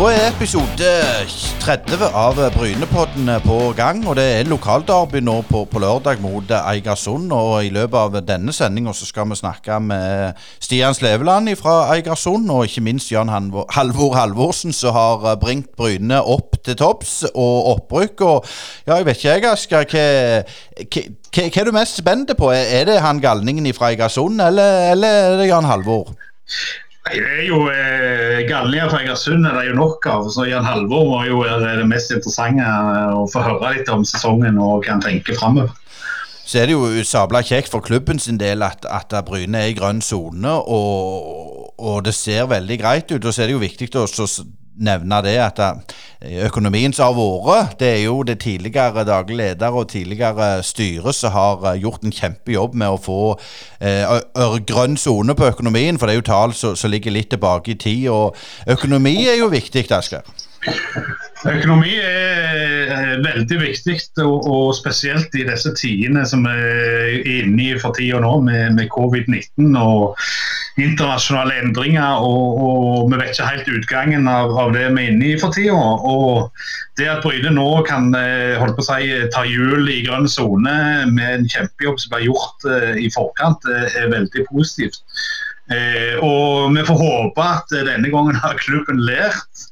Da er episode 30 av Brynepodden på gang. og Det er lokalderby nå på, på lørdag mot Eigersund. og I løpet av denne sendinga skal vi snakke med Stian Sleveland fra Eigersund. Og ikke minst Jan Halvor Halvorsen, som har bringt Bryne opp til topps og opprykk. og ja, Jeg vet ikke, jeg, Asker. Hva, er du mest spent på? Er det han galningen fra Eigersund, eller, eller er det Jan Halvor? Det er jo eh, Gallia fra Egersund er det jo nok av. så Jan Halvor må jo være det mest interessante å få høre litt om sesongen og hva han tenker framover. Så er det jo sabla kjekt for klubben sin del at, at Bryne er i grønn sone, og, og, det ser veldig greit ut. Og så er det jo viktig å nevne det at eh, økonomien som har vært, det er jo det tidligere daglig leder og tidligere styre som har eh, gjort en kjempejobb med å få eh, grønn sone på økonomien. For det er jo tall som ligger litt tilbake i tid, og økonomi er jo viktig, Asker. Økonomi er veldig viktig, og, spesielt i disse tidene som vi er inne i for tida nå, med, med covid-19 og internasjonale endringer. Og, og, vi vet ikke helt utgangen av, av det vi er inne i for tida. Og det at Bryne nå kan eh, holde på å si, ta hjul i grønn sone med en kjempejobb som ble gjort uh, i forkant, er veldig positivt. Og vi får håpe at denne gangen har klubben lært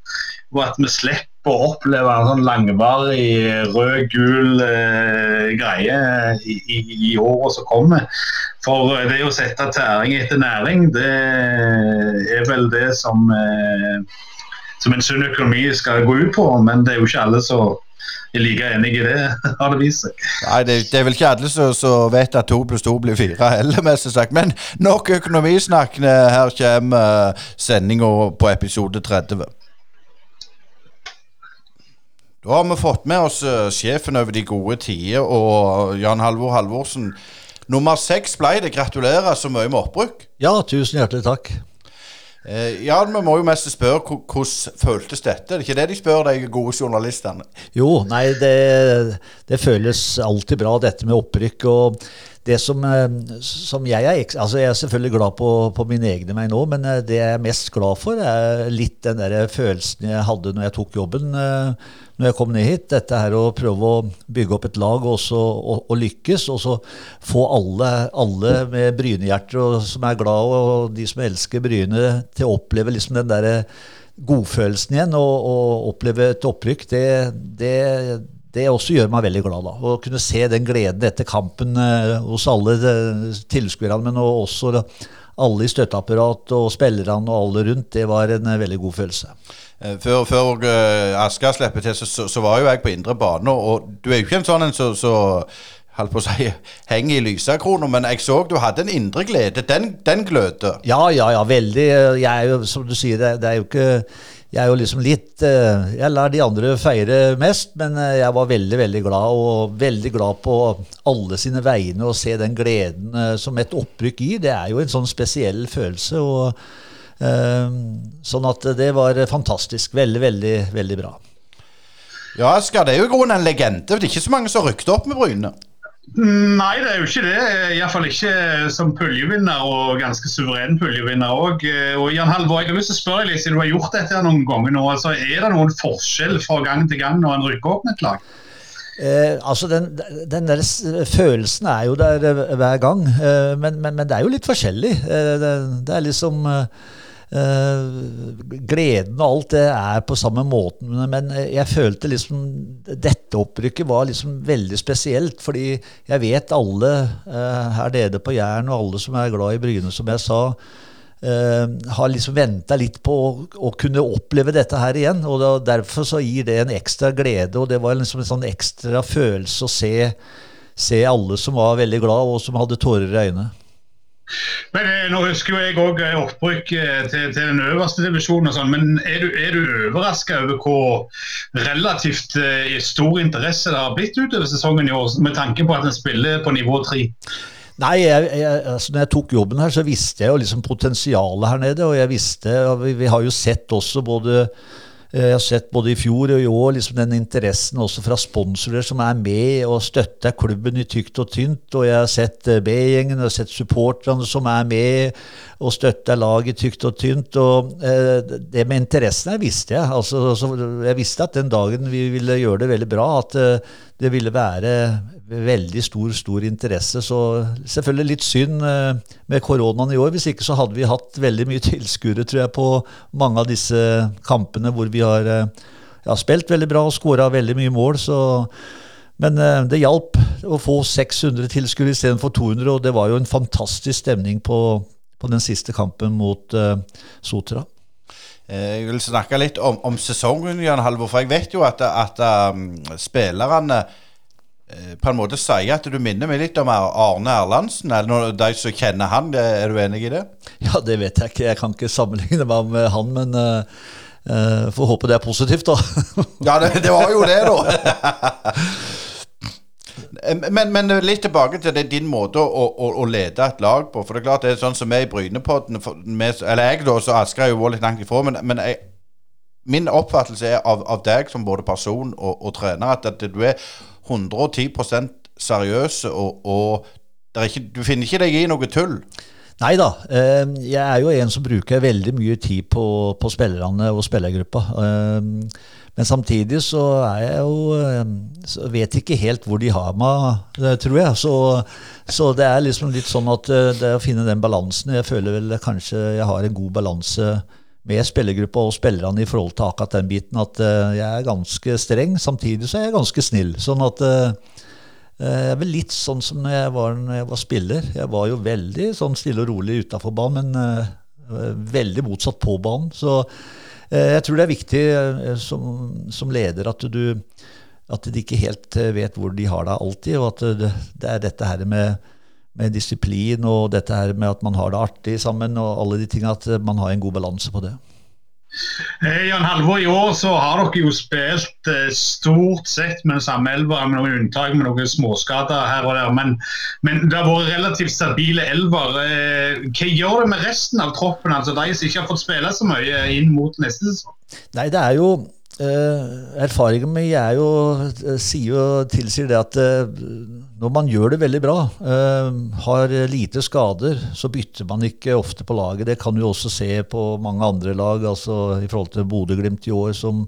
og at vi slipper å oppleve en sånn langvarig rød-gul eh, greie i, i, i året som kommer. For eh, det å sette tæring etter næring, det er vel det som, eh, som en sunn økonomi skal gå ut på. Men det er jo ikke alle som er like enig i det, har det vist seg. Nei, det, det, er vel ikke alle som vet at to pluss to blir fire heller, mest sagt. Men nok økonomisnakk. Her kommer uh, sendinga på episode 30. Da har vi fått med oss uh, sjefen over de gode tider og Jan Halvor Halvorsen. Nummer seks ble det. Gratulerer så mye med opprykk. Ja, tusen hjertelig takk. Eh, ja, Vi må jo mest spørre hvordan føltes dette? Det er ikke det de spør de gode journalistene? Jo, nei, det, det føles alltid bra, dette med opprykk. og det som, eh, som, jeg er altså Jeg er selvfølgelig glad på, på mine egne meg nå, men eh, det jeg er mest glad for, er litt den der følelsen jeg hadde når jeg tok jobben eh, når jeg kom ned hit. Dette her å prøve å bygge opp et lag og, så, og, og lykkes. Og så få alle, alle med Brynehjerter som er glad, og de som elsker Bryne, til å oppleve liksom den der godfølelsen igjen. Og, og oppleve et opprykk. det, det det også gjør meg veldig glad. da, Å kunne se den gleden etter kampen eh, hos alle eh, tilskuerne, men også alle i støtteapparat og spillerne og alle rundt. Det var en eh, veldig god følelse. Før, før uh, Asker slipper til, så, så, så, var jo jeg på indre bane. Og du er jo ikke en sånn en som så, holdt på å si, henger i lysekrona, men jeg så du hadde en indre glede. Den, den gløder. Ja, ja, ja, veldig. Jeg er jo, som du sier, det, det er jo ikke jeg er jo liksom litt eh, Jeg lar de andre feire mest, men eh, jeg var veldig, veldig glad, og veldig glad på alle sine vegne. Å se den gleden eh, som et opprykk gir, det er jo en sånn spesiell følelse. og Sånn at det var fantastisk. Veldig, veldig, veldig bra. Ja, Asker, det er jo i grunnen en legende. Det er ikke så mange som rykket opp med Bryne. Nei, det er jo ikke det. Iallfall ikke som puljevinner, og ganske suveren puljevinner òg. Og Jan Halvor, jeg har lyst til å spørre deg siden du har gjort dette noen ganger nå. altså Er det noen forskjell fra gang til gang når en rykker opp med et lag? Eh, altså den, den, der følelsen er jo der eh, hver gang, eh, men, men, men, det er jo litt forskjellig. Eh, det, det, er liksom eh, gleden og alt det er på samme måten, men jeg følte liksom dette opprykket var liksom veldig spesielt. Fordi jeg vet alle uh, her nede på Jæren og alle som er glad i Bryne, som jeg sa, har liksom venta litt på å, å, kunne oppleve dette her igjen. og da, Derfor så gir det en ekstra glede, og det var liksom en sånn ekstra følelse å se, se alle som var veldig glad, og som hadde tårer i øynene. Men eh, Nå husker jo jeg òg eh, opprykk eh, til, til, den øverste divisjonen. og sånn, men Er du, er du overraska over hvor relativt eh, stor interesse det har blitt utover sesongen i år, med tanke på at en spiller på nivå tre? Nei, jeg, jeg, altså når jeg tok jobben her, så visste jeg jo liksom potensialet her nede. Og jeg visste, og vi, vi har jo sett også både jeg har sett både i fjor og i år liksom den interessen også fra sponsorer som er med og støtter klubben i tykt og tynt. Og jeg har sett eh, B-gjengen og sett supporterne som er med og støtta laget tykt og tynt. Og eh, det med interessen her visste jeg. Altså, jeg visste at den dagen vi ville gjøre det veldig bra, at eh, det ville være veldig stor, stor interesse. Så selvfølgelig litt synd eh, med koronaen i år. Hvis ikke så hadde vi hatt veldig mye tilskuere, tror jeg, på mange av disse kampene hvor vi har eh, ja, spilt veldig bra og skåra veldig mye mål. så men eh, det hjalp å få 600 tilskuere istedenfor 200, og det var jo en fantastisk stemning på, på den siste kampen mot uh, Sotra. Eh, jeg vil snakke litt om, om sesongen, Jan Halvor. For jeg vet jo at, at um, spillerne uh, på en måte sier at du minner meg litt om Arne Erlandsen. Eller noen, de som kjenner han. Er du enig i det? Ja, det vet jeg ikke. Jeg kan ikke sammenligne meg med han, men uh, uh, får håpe det er positivt, da. ja, det, det var jo det, da. Men, men, litt tilbake til det, din måte å, å, å, lede et lag på. For det er klart det er sånn som vi i Brynepodden Eller jeg, da, så Asker er jo litt langt ifra. Men, men jeg, min oppfattelse er av, av, deg som både person og, og trener at, at, du er 110% seriøs, og, og ikke, du finner ikke deg i noe tull. Nei da. Eh, jeg er jo en som bruker veldig mye tid på, på spillerne og spillergruppa. Eh, men samtidig så er jeg jo ehm, så vet ikke helt hvor de har meg, eh, tror jeg. Så, så, det er liksom litt sånn at eh, det å finne den balansen. Jeg føler vel kanskje jeg har en god balanse med spillergruppa og spillerne i forhold til akkurat den biten. At eh, jeg er ganske streng, samtidig så er jeg ganske snill. Sånn at jeg er vel litt sånn som når jeg var, når jeg var spiller. Jeg var jo veldig sånn stille og rolig utafor banen, men veldig motsatt på banen. Så Eh, jeg tror det er viktig eh, som, som leder at du at de ikke helt eh, vet hvor de har deg alltid, og at det, det er dette her med, med, disiplin og dette her med at man har det artig sammen, og alle de tingene, at man har en god balanse på det. Eh, Jan Halvor, I år så har dere jo spilt eh, stort sett med samme elver, med noen unntak med noen småskader her og der. Men, men, det har vært relativt stabile elver. Eh, hva gjør det med resten av troppen, altså de som ikke har fått spille så mye inn mot neste sesong? Nei, det er jo Uh, erfaringen min er jo, sier jo, tilsier det at når man gjør det veldig bra, uh, har lite skader, så bytter man ikke ofte på laget. Det kan du også se på mange andre lag, altså i forhold til Bodø-Glimt i år, som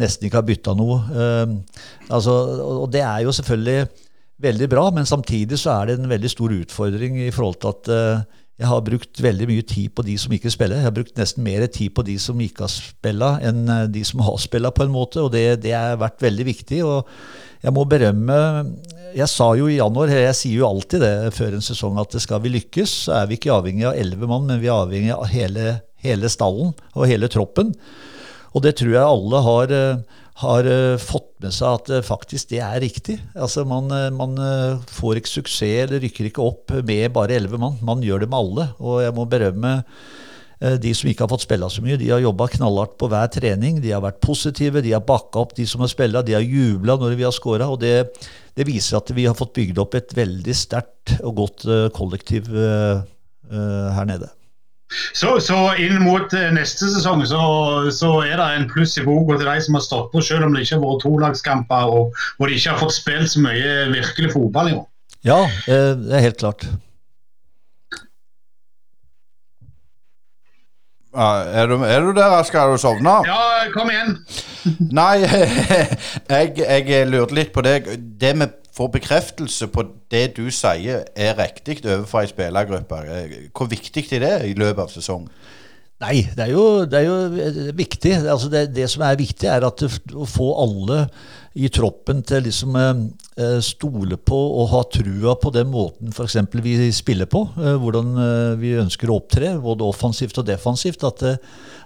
nesten ikke har bytta noe. Altså, og det er jo selvfølgelig veldig bra, men samtidig så er det en veldig stor utfordring i forhold til at jeg har brukt veldig mye tid på de som ikke spiller. Jeg har brukt nesten mer tid på de som ikke har spilla, enn eh, de som har spilla, på en måte. Og det, det har vært veldig viktig. Og jeg må berømme Jeg sa jo i januar, jeg sier jo alltid det før en sesong, at skal vi lykkes, så er vi ikke avhengig av elleve mann, men vi er avhengig av hele, hele stallen og hele troppen. Og det tror jeg alle har eh, har uh, fått med seg at uh, faktisk det er riktig. Altså Man, man får ikke suksess eller rykker ikke opp med bare elleve mann. Man gjør det med alle. Og jeg må berømme de som ikke har fått spille så mye. De har jobba knallhardt på hver trening. De har vært positive, de har bakka opp de som har spilla, de har jubla når vi har scora. Og det, det, viser at vi har fått bygd opp et veldig sterkt og godt kollektiv her nede. Så, så, inn mot eh, neste sesong så, så er det en pluss i boka til de som har stått på, selv om det ikke har vært tolagskamper og, og de ikke har fått spilt så mye virkelig fotball i år. Ja, eh, det er helt klart. Er, du, er, du, der, Asker? Har du sovna? Ja, kom igjen. Nei, jeg, jeg lurte litt på deg. Det med får bekreftelse på det du sier er riktig overfor ei spillergruppe. Hvor viktig er det i løpet av sesongen? Nei, det er jo, det er jo viktig. Altså det, det, som er viktig, er at å få alle i troppen til liksom eh, stole på og ha trua på den måten f.eks. vi spiller på. Eh, hvordan eh, vi ønsker å opptre, både offensivt og defensivt. At,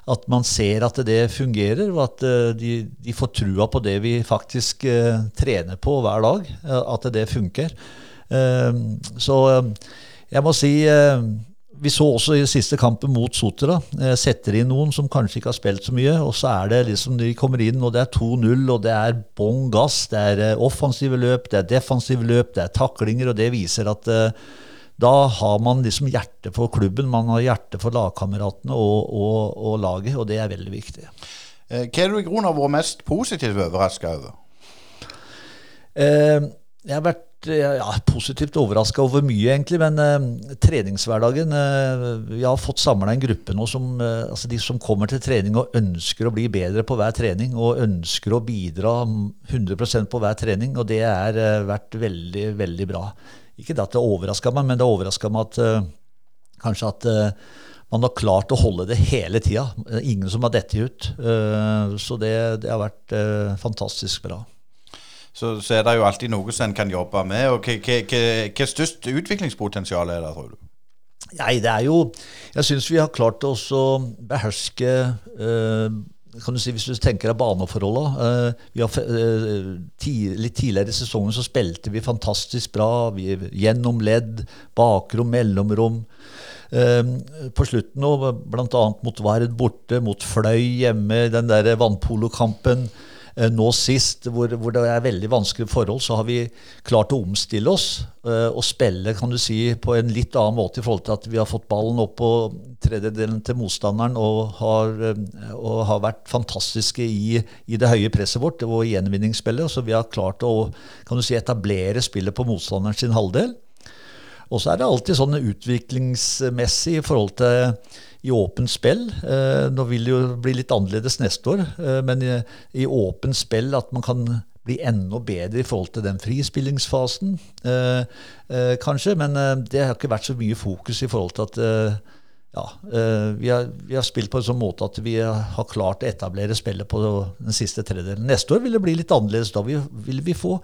at man ser at det fungerer, og at de, de får trua på det vi faktisk trener på hver dag. At det funker. Så jeg må si vi så også i siste kampen mot Sotra. Eh, setter inn noen som kanskje ikke har spilt så mye. Og så er det liksom de kommer inn, og det er 2-0, og det er bånn gass. Det er eh, offensive løp, det er defensive løp, det er taklinger, og det viser at uh, da har man liksom hjerte for klubben, man har hjerte for lagkameratene og, og, og, laget, og det er veldig viktig. Hva er du i grunnen har vært mest positivt overraska over? Uh, jeg har vært ja, positivt overraska over mye, egentlig. Men eh, treningshverdagen eh, Vi har fått samla en gruppe nå som eh, altså de som kommer til trening og ønsker å bli bedre på hver trening, og ønsker å bidra 100% på hver trening, og det har vært veldig, veldig bra. Ikke at det overraska meg, men det overraska meg at kanskje at man har klart å holde det hele tida. Ingen som har dette ut. Så det, det har vært fantastisk bra så, så, er det jo alltid noe som en kan jobbe med. og Hva størst utviklingspotensial er det, tror du? Nei, det er jo Jeg syns vi har klart å beherske eh, kan du si, Hvis du tenker deg baneforholda eh, eh, ti, Litt tidligere i sesongen så spilte vi fantastisk bra. Vi, gjennom bakrom, mellomrom. Eh, på slutten nå, bl.a. mot Vard borte, mot Fløy hjemme, den der vannpolokampen. Eh, nå sist, hvor, hvor, det er veldig vanskelige forhold, så har vi klart å omstille oss uh, og spille kan du si, på en litt annen måte i forhold til at vi har fått ballen opp på tredjedelen til motstanderen og har, uh, og har vært fantastiske i, i, det høye presset vårt og gjenvinningsspillet. Så vi har klart å kan du si, etablere spillet på motstanderen sin halvdel. Og så er det alltid sånn utviklingsmessig i forhold til i åpent spill. Eh, nå vil det jo bli litt annerledes neste år, eh, men i, i åpent spill at man kan bli enda bedre i forhold til den frispillingsfasen, eh, kanskje. Men det har ikke vært så mye fokus i forhold til at ja, vi har, vi, har, spilt på en sånn måte at vi har klart å etablere spillet på den siste tredjedelen. Neste år vil det bli litt annerledes. Da vil vi få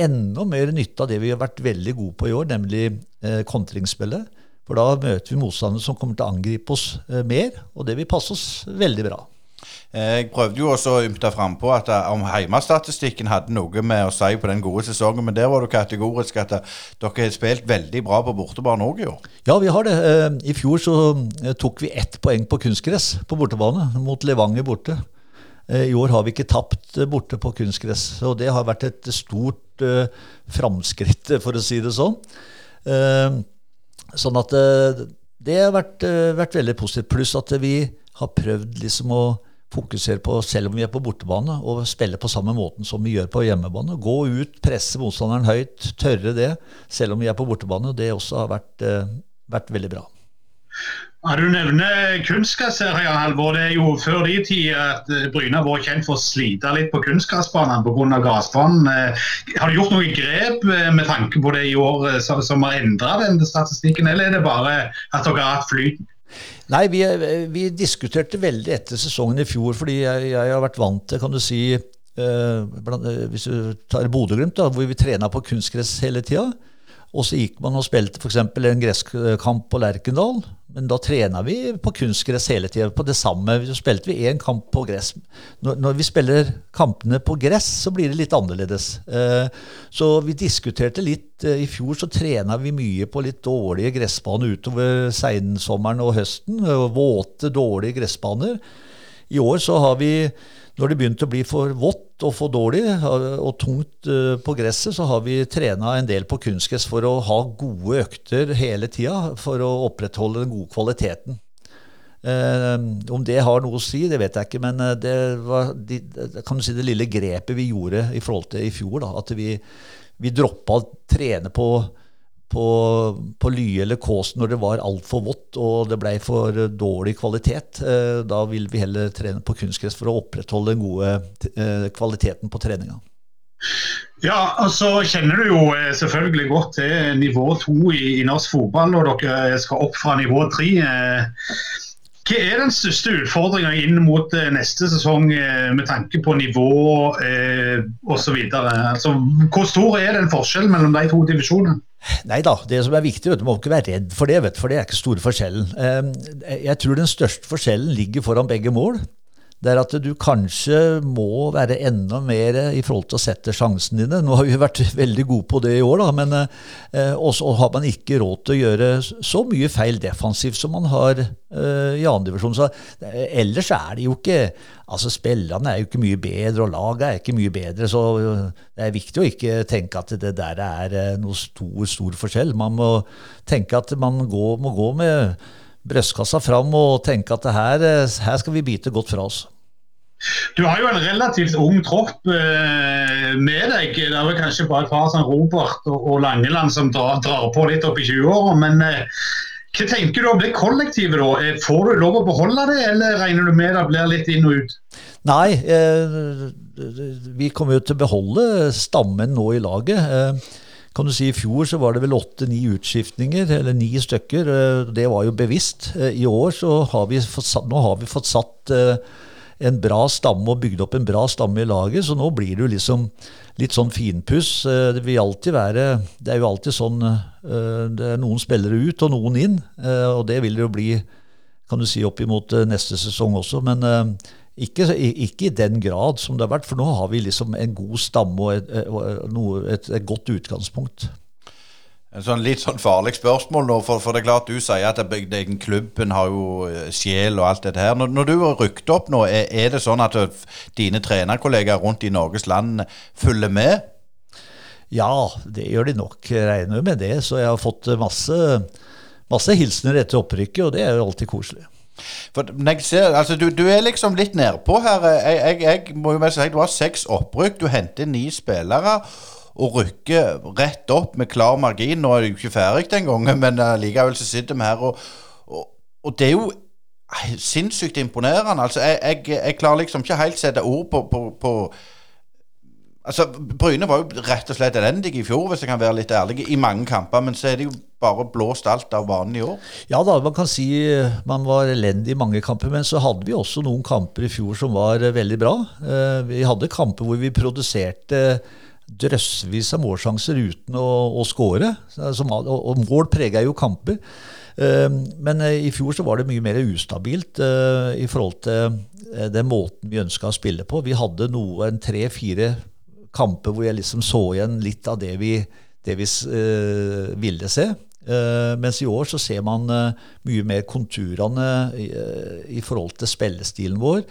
enda mer nytte av det vi har vært veldig gode på i år, nemlig kontringsspillet. For da møter vi motstandere som kommer til å angripe oss eh, mer, og det vil passe oss veldig bra. Eh, jeg prøvde jo også å ymte frampå at eh, om heimestatistikken hadde noe med å si på den gode sesongen, men der var du kategorisk at dere har spilt veldig bra på bortebane òg i år. Ja, vi har det. I fjor så tok vi ett poeng på kunstgress på bortebane mot Levanger borte. I år har vi ikke tapt borte på kunstgress, og det har vært et stort framskritt, for å si det sånn. Sånn at eh, det har vært, eh, vært veldig positivt. Pluss at vi har prøvd liksom å fokusere på, selv om vi er på bortebane, å spille på samme måten som vi gjør på hjemmebane. Gå ut, presse motstanderen høyt, tørre det, selv om vi er på bortebane. Det også har vært, eh, vært veldig bra. Ja, du nevner kunstgasserier, Halvor. Det er jo før de tid at Bryna Bryne har vært kjent for å slite litt på kunstgressbanene pga. gressbanen. Eh, har du gjort noen grep eh, med tanke på det i år som har endra den statistikken, eller er det bare at dere har hatt flyten? Nei, vi, vi, diskuterte veldig etter sesongen i fjor, fordi jeg, jeg har vært vant til, kan du si eh, blant, Hvis du tar Bodø-Glimt, hvor vi trena på kunstgress hele tida. Og så gikk man og spilte f.eks. en gresskamp på Lerkendal. Men da trena vi på kunstgress hele tida. På det samme. Så spilte vi én kamp på gress. Når, når, vi spiller kampene på gress, så blir det litt annerledes. Eh, så vi diskuterte litt. Eh, I fjor så trena vi mye på litt dårlige gressbaner utover seinsommeren og høsten. Våte, dårlige gressbaner. I år så har vi når det begynte å bli for vått og for dårlig og tungt eh, på gresset, så har vi trena en del på kunstgress for å ha gode økter hele tida for å opprettholde den gode kvaliteten. Eh, om det har noe å si, det vet jeg ikke, men eh, det var de, kan du si, det lille grepet vi gjorde i forhold til i fjor. Da, at vi, vi droppa å trene på på, på Lye eller Kås når det var altfor vått og det ble for dårlig kvalitet. Eh, da vil vi heller trene på kunstgress for å opprettholde den gode eh, kvaliteten på treninga. Ja, og så kjenner du jo eh, selvfølgelig godt til nivå to i, i, norsk fotball, og dere skal opp fra nivå tre. Hva er den største utfordringa inn mot neste sesong med tanke på nivå eh, osv.? Altså, hvor stor er den forskjellen mellom de to divisjonene? Nei da, det som er viktig, du må ikke være redd for det, vet, for det er ikke store forskjellen. Ehm, jeg tror den største forskjellen ligger foran begge mål det er at du kanskje må være enda mer i forhold til å sette sjansene dine. Nå har vi vært veldig gode på det i år, da, men eh, også har man ikke råd til å gjøre så mye feil defensivt som man har eh, i andredivisjon. Eh, ellers er det jo ikke Altså, Spillerne er jo ikke mye bedre, og laget er ikke mye bedre. Så det er viktig å ikke tenke at det der er eh, noe stor, stor forskjell. Man må tenke at man går, må gå med brystkassa fram og tenke at her, eh, her skal vi bite godt fra oss. Du har jo en relativt ung tropp eh, med deg. Det er vel kanskje bare et par som Robert og, og Langeland som drar, drar, på litt opp i 20-åra. Men eh, hva tenker du om det kollektivet? da? Eh, får du lov å beholde det, eller regner du med det blir litt inn og ut? Nei, eh, vi kommer jo til å beholde stammen nå i laget. Kan du si I fjor så var det vel åtte-ni utskiftninger, eller ni stykker. Eh, det var jo bevisst. Eh, I år så har vi fått satt, nå har vi fått satt eh, en bra stamme og bygd opp en bra stamme i laget, så nå blir det jo liksom litt sånn finpuss. Det vil alltid være Det er jo alltid sånn Det er noen spillere ut og noen inn, og det vil det jo bli kan du si opp imot neste sesong også. Men ikke, ikke, i den grad som det har vært, for nå har vi liksom en god stamme og et, et, et godt utgangspunkt. En sånn litt sånn farlig spørsmål nå, for, for, det er klart du sier at den klubben har jo eh, sjel og alt dette her. Når, når du har rykket opp nå, er, er, det sånn at dine trenerkollegaer rundt i Norges land følger med? Ja, det gjør de nok. Regner med det. Så jeg har fått masse, masse hilsener etter opprykket, og det er jo alltid koselig. For jeg ser, altså du, du er liksom litt nedpå her. Jeg, jeg, jeg må jo si Du har seks opprykk. Du henter ni spillere og rykker rett opp med klar margin. Nå er jo ikke ferdig den gangen, men likevel så sitter vi her. Og, og, og, det er jo sinnssykt imponerende. Altså, jeg, jeg, klarer liksom ikke helt sette ord på, på, på Altså, Bryne var jo rett og slett elendige i fjor, hvis jeg kan være litt ærlig, i mange kamper. Men så er det jo bare blåst alt av banen i år. Ja da, man kan si man var elendig i mange kamper. Men så hadde vi også noen kamper i fjor som var veldig bra. Eh, vi hadde kamper hvor vi produserte drøssevis av målsjanser uten å, å skåre. Og, mål preger jo kamper. Eh, men eh, i fjor så var det mye mer ustabilt i forhold til den måten vi ønska å spille på. Vi hadde noe, en tre-fire kamper hvor jeg liksom så igjen litt av det vi, det vi uh, ville se. Uh, mens i år så ser man uh, mye mer konturene i, i, forhold til spillestilen vår.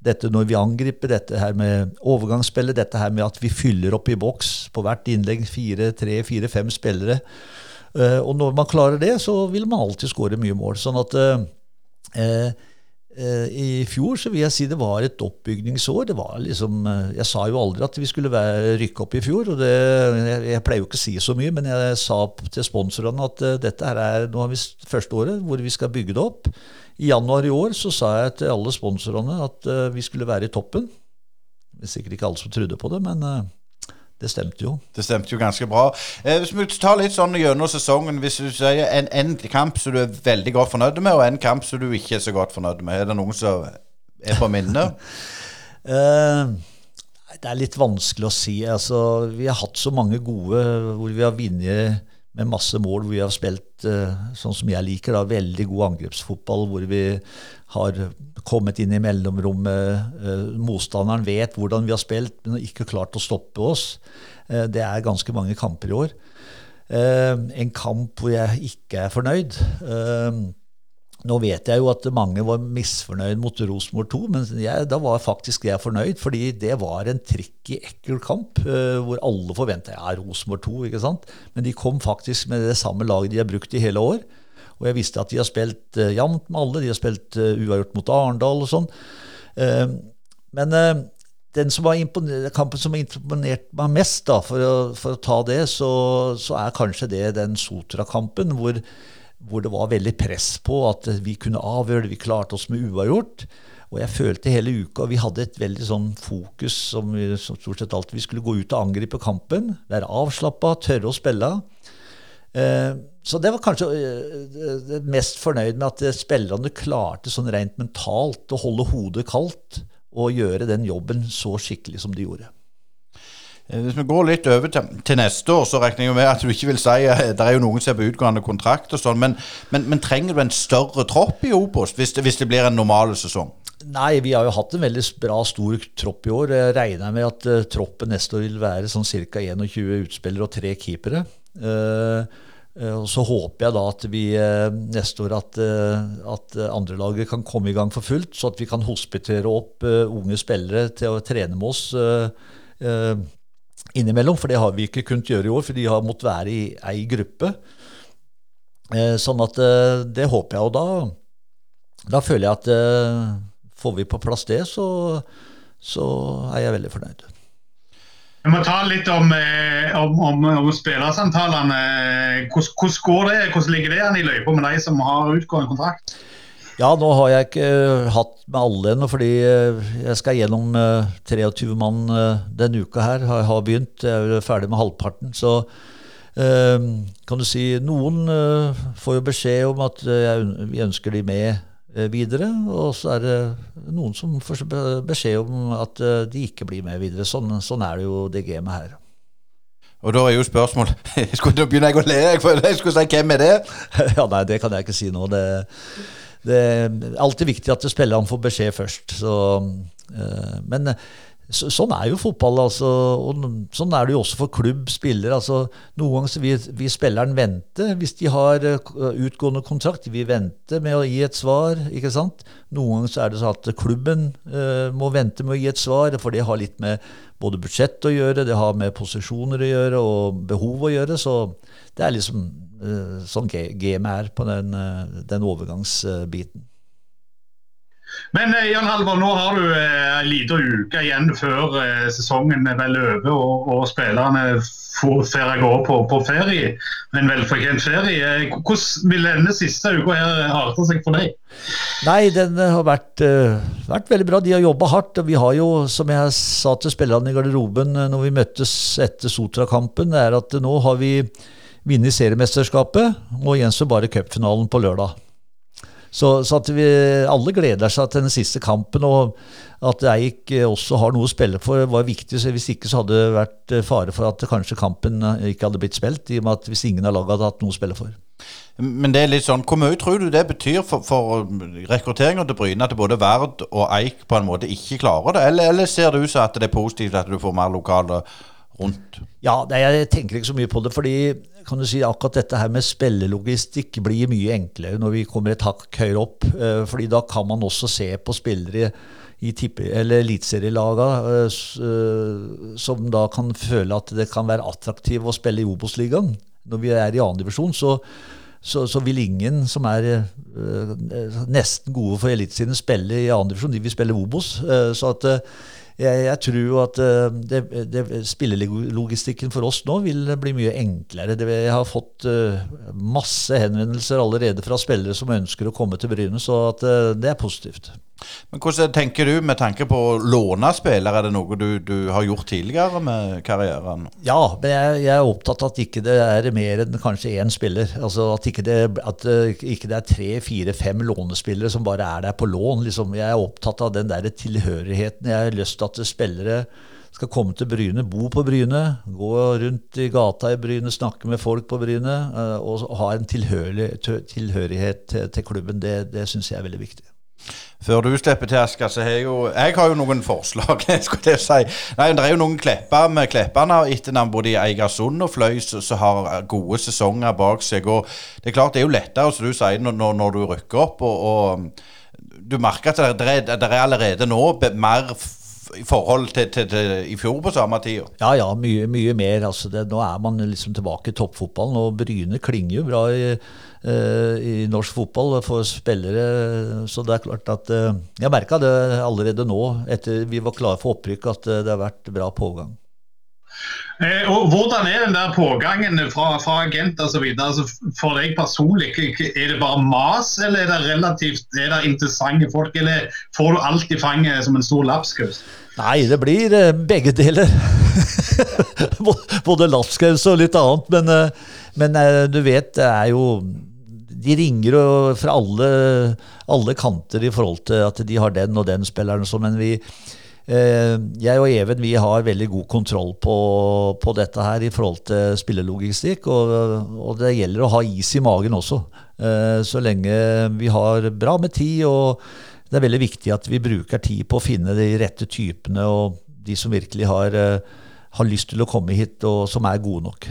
Dette når vi angriper, dette her med overgangsspillet, dette her med at vi fyller opp i boks på hvert innlegg fire, tre, fire, fem spillere. og når man klarer det, så vil man alltid skåre mye mål. Sånn at Eh, I fjor så vil jeg si det var et oppbygningsår. Liksom, eh, jeg sa jo aldri at vi skulle være, rykke opp i fjor. og det, jeg, jeg, pleier jo ikke å si så mye, men jeg sa til sponsorene at uh, dette her er nå har vi første året hvor vi skal bygge det opp. I januar i år så sa jeg til alle sponsorene at vi skulle være i toppen. Det er sikkert ikke alle som trodde på det, men det stemte jo. Det stemte jo ganske bra. Eh, hvis vi tar litt sånn gjennom sesongen, hvis du sier en, en, kamp som du er veldig godt fornøyd med, og en kamp som du ikke er så godt fornøyd med, er det noen som er på minnet? eh, det er litt vanskelig å si. Altså, vi har hatt så mange gode hvor vi har vunnet med masse mål, hvor vi har spilt eh, sånn som jeg liker, da, veldig god angrepsfotball, hvor vi har kommet inn i mellomrommet. Eh, motstanderen vet hvordan vi har spilt, men har ikke klart å stoppe oss. Eh, det er ganske mange kamper i år. Eh, en kamp hvor jeg ikke er fornøyd. Nå vet jeg jo at mange var misfornøyd mot Rosenborg 2, men jeg, da var faktisk jeg fornøyd, fordi det var en tricky, ekkel kamp hvor alle forventa ja, Rosenborg 2, ikke sant? Men de kom faktisk med det samme laget de har brukt i hele år. Og jeg visste at de har spilt uh, jevnt med alle. De har spilt uh, uavgjort mot Arendal og sånn. Uh, men den som kampen som har imponert meg mest, da, for, å, for å ta det, så, så, er kanskje det den Sotra-kampen, hvor, hvor, det var veldig press på at vi kunne avgjøre det. Vi klarte oss med uavgjort. Og jeg følte hele uka Vi hadde et veldig sånn fokus som, vi, som stort sett alltid vi skulle gå ut og angripe kampen. Være avslappa, tørre å spille. Eh, så det var kanskje eh, det mest fornøyd med at spillerne klarte sånn rent mentalt å holde hodet kaldt og gjøre den jobben så skikkelig som de gjorde. Eh, hvis vi går litt over til, til, neste år, så regner jeg med at du ikke vil si Det er jo noen som er på utgående kontrakt og sånn, men, men, men, trenger du en større tropp i Obos hvis, hvis, det blir en normal sesong? Nei, vi har jo hatt en veldig bra, stor tropp i år. Jeg regner med at uh, troppen neste år vil være sånn ca. 21 utspillere og tre keepere. Uh, Eh, og Så håper jeg da at vi eh, neste år at, eh, at andrelaget kan komme i gang for fullt, så at vi kan hospitere opp unge spillere til å trene med oss innimellom. For det har vi ikke kunnet gjøre i år, for de har måttet være i ei gruppe. Sånn at det håper jeg. Og da, da føler jeg at får vi på plass det, så, så er jeg veldig fornøyd. Vi må ta litt om, eh, om, om, om spillersamtalene. Hvordan, går det? Hvordan ligger det an i løypa med de som har utgående kontrakt? Ja, nå har jeg ikke uh, hatt med alle ennå, fordi uh, jeg skal gjennom uh, 23 mann denne uka her. Har, har begynt. Jeg er ferdig med halvparten. Så kan du si Noen får jo beskjed om at vi ønsker de med videre, og så er det noen som får beskjed om at de ikke blir med videre. Sånn, sånn er det jo det gamet her. Og da er jo spørsmålet Da begynner jeg å le, for jeg skulle si hvem er det? ja, Nei, det kan jeg ikke si nå. Det det er alltid viktig at spillerne får beskjed først. Så, uh, men så, sånn er jo fotball. Altså, og sånn er det jo også for klubb, spiller. Altså, noen ganger vil, vil spilleren vente hvis de har uh, utgående kontrakt. De vil vente med å gi et svar. ikke sant? Noen ganger så er det sånn at klubben uh, må vente med å gi et svar, for det har litt med både budsjett å gjøre, det har med posisjoner å gjøre og behov å gjøre. Så det er liksom uh, sånn gamet er på den, uh, den overgangsbiten. Men eh, Jan Halvor, nå har du en liten uke igjen før sesongen er vel over og, og spillerne får gå på, på ferie. En velfortjent ferie. Hvordan vil denne siste uka her arte seg for deg? Nei, den har vært, vært veldig bra. De har jobba hardt. og Vi har jo, som jeg sa til spillerne i garderoben når vi møttes etter Sotra-kampen, er at nå har vi vunnet seriemesterskapet, og gjenstår bare cupfinalen på lørdag. Så, så, at vi alle gleder seg til den siste kampen, og at Eik også har noe å spille for, var viktig. så Hvis ikke så hadde det vært fare for at kanskje kampen ikke hadde blitt spilt, i og med at hvis ingen av lagene hadde hatt noe å spille for. Men det er litt sånn, hvor mye tror du det betyr for, for rekrutteringa til Bryne at både Verd og Eik på en måte ikke klarer det? Eller, eller ser det ut som at det er positivt at du får mer lokale rundt? Ja, jeg tenker ikke så mye på det. fordi kan du si akkurat dette her med spillelogistikk blir mye enklere når vi kommer et hakk høyere opp. Eh, fordi da kan man også se på spillere i eliteserielaga eh, eh, som da kan føle at det kan være attraktivt å spille i Obos-ligaen. Når vi er i annendivisjon, så, så, så vil ingen som er nesten gode for Eliteserien, spille i annendivisjon. De vil spille Obos. så at jeg, jeg tror at uh, det, det, spillelogistikken for oss nå vil bli mye enklere. Det, jeg har fått uh, masse henvendelser allerede fra spillere som ønsker å komme til Bryne, så at, uh, det er positivt. Men Hvordan tenker du med tanke på å låne spillere? Er det noe du, du har gjort tidligere med karrieren? Ja, men jeg, jeg, er opptatt av at ikke det er mer enn kanskje én spiller. Altså At ikke det, at ikke det er tre, fire, fem lånespillere som bare er der på lån. Liksom. Jeg er opptatt av den der tilhørigheten. Jeg har lyst til at spillere skal komme til Bryne, bo på Bryne, gå rundt i gata i Bryne, snakke med folk på Bryne eh, og ha en tilhørighet til, klubben. Det, det syns jeg er veldig viktig. Før du slipper til, Asker, så har jeg jo Jeg har jo noen forslag. skulle jeg si. Nei, Det er jo noen klepper med Klepperne etter etternavn både i Eigersund og Fløy som har gode sesonger bak seg. og Det er klart det er jo lettere, som du sier, når, når du rykker opp. og, og du merker at det er, det er allerede nå mer i forhold til, til, til, i fjor på samme tid? Ja, ja, mye, mye mer. Altså det, nå er man liksom tilbake i toppfotballen, og Bryne klinger jo bra i, i norsk fotball for spillere. Så det er klart at uh, Jeg merka det allerede nå, etter vi var klare for opprykk, at uh, det har vært bra pågang. Eh, og Hvordan er den der pågangen fra, fra agent osv. Altså for deg personlig? Er det bare mas, eller er det relativt er det interessante folk? Eller får du alt i fanget som en stor lapskaus? Nei, det blir eh, begge deler. Både lapskaus og litt annet. Men, eh, men, du vet, det er jo De ringer jo fra alle, alle kanter i forhold til at de har den og den spilleren. Men vi, Eh, jeg og Even vi har veldig god kontroll på, på dette her i forhold til spillelogistikk. Og, og, det gjelder å ha is i magen også. Eh, så lenge vi har bra med tid. og det er veldig viktig at vi bruker tid på å finne de rette typene og de som virkelig har, eh, har lyst til å komme hit og som er gode nok.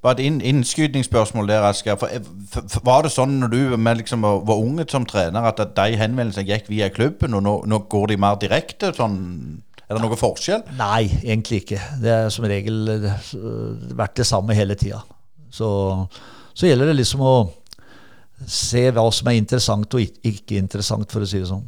Bare et inn, innskytningsspørsmål der, Asker. For, var det sånn når du liksom, var unge som trener, at de henvendelsene gikk via klubben, og nå, nå, går de mer direkte? Sånn, er det noe forskjell? Nei, egentlig ikke. Det er som regel eh, vært det samme hele tida. Så, så gjelder det liksom å se hva som er interessant og ikke interessant, for å si det sånn.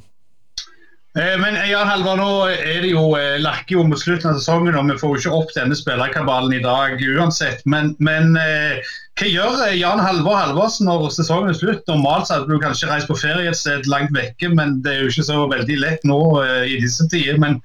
Eh, men Jan Halvard, nå er det jo eh, lakker jo mot slutten av sesongen, og vi får jo ikke opp denne spillerkabalen i dag uansett. Men, men eh, hva gjør Jan Halvor Halvorsen når sesongen er slutt? Normalt så hadde du kanskje reist på ferie et sted langt vekke, men det er jo ikke så veldig lett nå i disse tider. Men